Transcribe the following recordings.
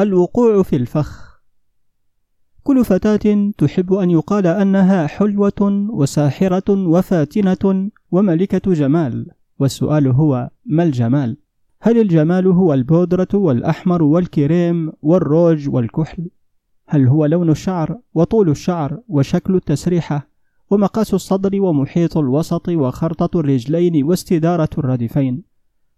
الوقوع في الفخ كل فتاة تحب أن يقال أنها حلوة وساحرة وفاتنة وملكة جمال والسؤال هو ما الجمال؟ هل الجمال هو البودرة والأحمر والكريم والروج والكحل؟ هل هو لون الشعر وطول الشعر وشكل التسريحة ومقاس الصدر ومحيط الوسط وخرطة الرجلين واستدارة الردفين؟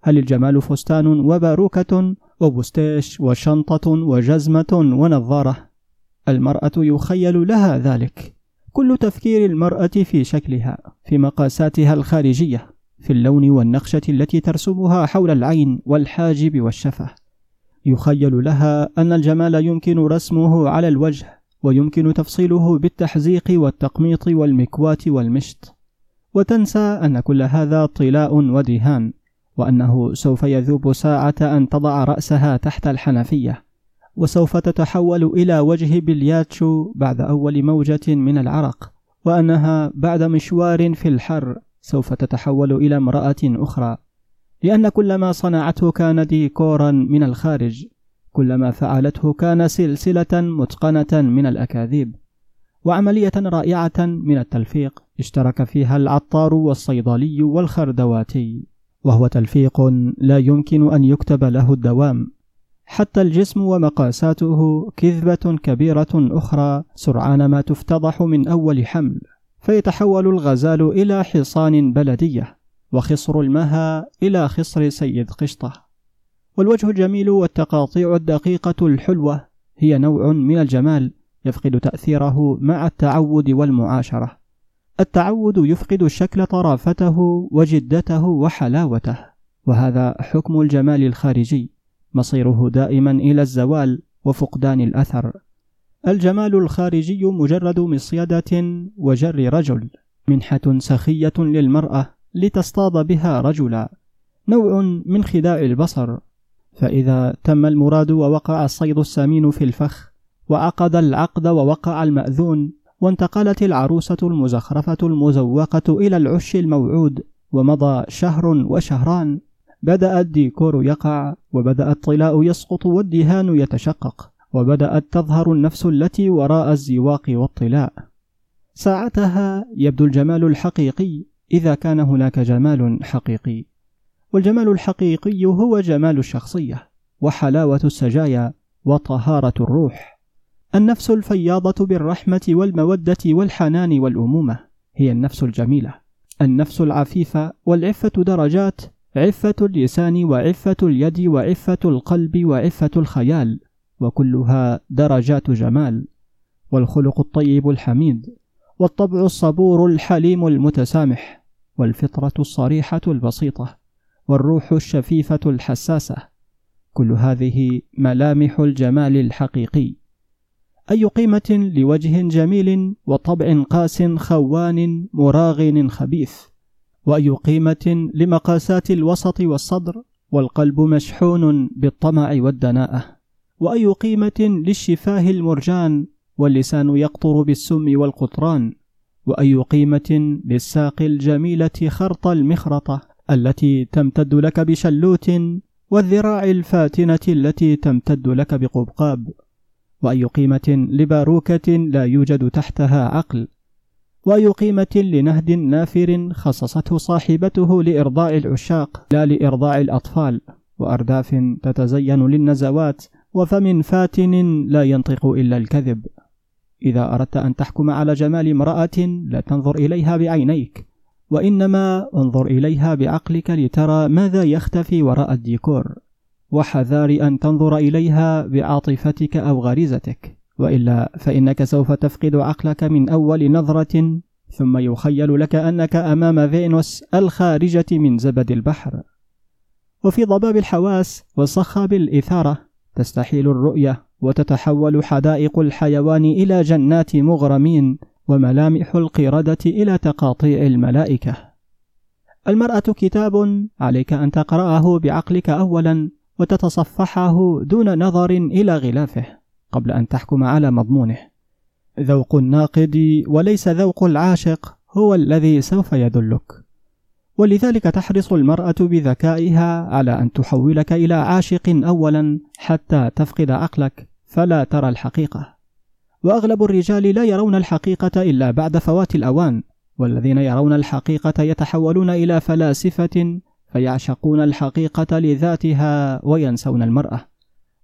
هل الجمال فستان وباروكة وبستاش وشنطة وجزمة ونظارة؟ المرأة يخيل لها ذلك. كل تفكير المرأة في شكلها في مقاساتها الخارجية في اللون والنقشة التي ترسمها حول العين والحاجب والشفة. يخيل لها أن الجمال يمكن رسمه على الوجه ويمكن تفصيله بالتحزيق والتقميط والمكواة والمشط. وتنسى أن كل هذا طلاء ودهان. وأنه سوف يذوب ساعة أن تضع رأسها تحت الحنفية وسوف تتحول إلى وجه بلياتشو بعد أول موجة من العرق وأنها بعد مشوار في الحر سوف تتحول إلى امرأة أخرى. لأن كل ما صنعته كان ديكورا من الخارج كل ما فعلته كان سلسلة متقنة من الأكاذيب وعملية رائعة من التلفيق اشترك فيها العطار والصيدلي والخردواتي. وهو تلفيق لا يمكن أن يكتب له الدوام. حتى الجسم ومقاساته كذبة كبيرة أخرى سرعان ما تفتضح من أول حمل فيتحول الغزال إلى حصان بلدية وخصر المها إلى خصر سيد قشطة. والوجه الجميل والتقاطيع الدقيقة الحلوة هي نوع من الجمال يفقد تأثيره مع التعود والمعاشرة. التعود يفقد الشكل طرافته وجدته وحلاوته وهذا حكم الجمال الخارجي مصيره دائما إلى الزوال وفقدان الأثر. الجمال الخارجي مجرد مصيدة وجر رجل منحة سخية للمرأة لتصطاد بها رجلا نوع من خداع البصر. فإذا تم المراد ووقع الصيد السمين في الفخ وعقد العقد ووقع المأذون وانتقلت العروسة المزخرفة المزوقة إلى العش الموعود ومضى شهر وشهران. بدأ الديكور يقع وبدأ الطلاء يسقط والدهان يتشقق وبدأت تظهر النفس التي وراء الزواق والطلاء. ساعتها يبدو الجمال الحقيقي إذا كان هناك جمال حقيقي. والجمال الحقيقي هو جمال الشخصية وحلاوة السجايا وطهارة الروح. النفس الفياضة بالرحمة والمودة والحنان والأمومة هي النفس الجميلة. النفس العفيفة والعفة درجات عفة اللسان وعفة اليد وعفة القلب وعفة الخيال وكلها درجات جمال. والخلق الطيب الحميد والطبع الصبور الحليم المتسامح والفطرة الصريحة البسيطة والروح الشفيفة الحساسة. كل هذه ملامح الجمال الحقيقي. أي قيمة لوجه جميل وطبع قاس خوان مراغن خبيث؟ وأي قيمة لمقاسات الوسط والصدر والقلب مشحون بالطمع والدناءة؟ وأي قيمة للشفاه المرجان واللسان يقطر بالسم والقطران؟ وأي قيمة للساق الجميلة خرط المخرطة التي تمتد لك بشلوت والذراع الفاتنة التي تمتد لك بقبقاب؟ وأي قيمة لباروكة لا يوجد تحتها عقل وأي قيمة لنهد نافر خصصته صاحبته لإرضاء العشاق لا لإرضاع الأطفال وأرداف تتزين للنزوات وفم فاتن لا ينطق إلا الكذب. إذا أردت أن تحكم على جمال امرأة لا تنظر إليها بعينيك وإنما انظر إليها بعقلك لترى ماذا يختفي وراء الديكور. وحذار أن تنظر إليها بعاطفتك أو غريزتك وإلا فإنك سوف تفقد عقلك من أول نظرة ثم يخيل لك أنك أمام فينوس الخارجة من زبد البحر. وفي ضباب الحواس وصخب الإثارة تستحيل الرؤية وتتحول حدائق الحيوان إلى جنات مغرمين وملامح القردة إلى تقاطيع الملائكة. المرأة كتاب عليك أن تقرأه بعقلك أولا وتتصفحه دون نظر إلى غلافه قبل أن تحكم على مضمونه. ذوق الناقد وليس ذوق العاشق هو الذي سوف يدلك. ولذلك تحرص المرأة بذكائها على أن تحولك إلى عاشق أولا حتى تفقد عقلك فلا ترى الحقيقة. وأغلب الرجال لا يرون الحقيقة إلا بعد فوات الأوان والذين يرون الحقيقة يتحولون إلى فلاسفة فيعشقون الحقيقة لذاتها وينسون المرأة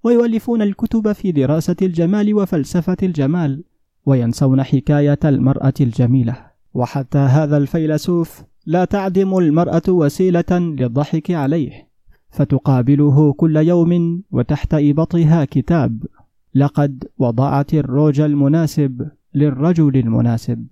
ويؤلفون الكتب في دراسة الجمال وفلسفة الجمال وينسون حكاية المرأة الجميلة. وحتى هذا الفيلسوف لا تعدم المرأة وسيلة للضحك عليه فتقابله كل يوم وتحت إبطها كتاب لقد وضعت الروج المناسب للرجل المناسب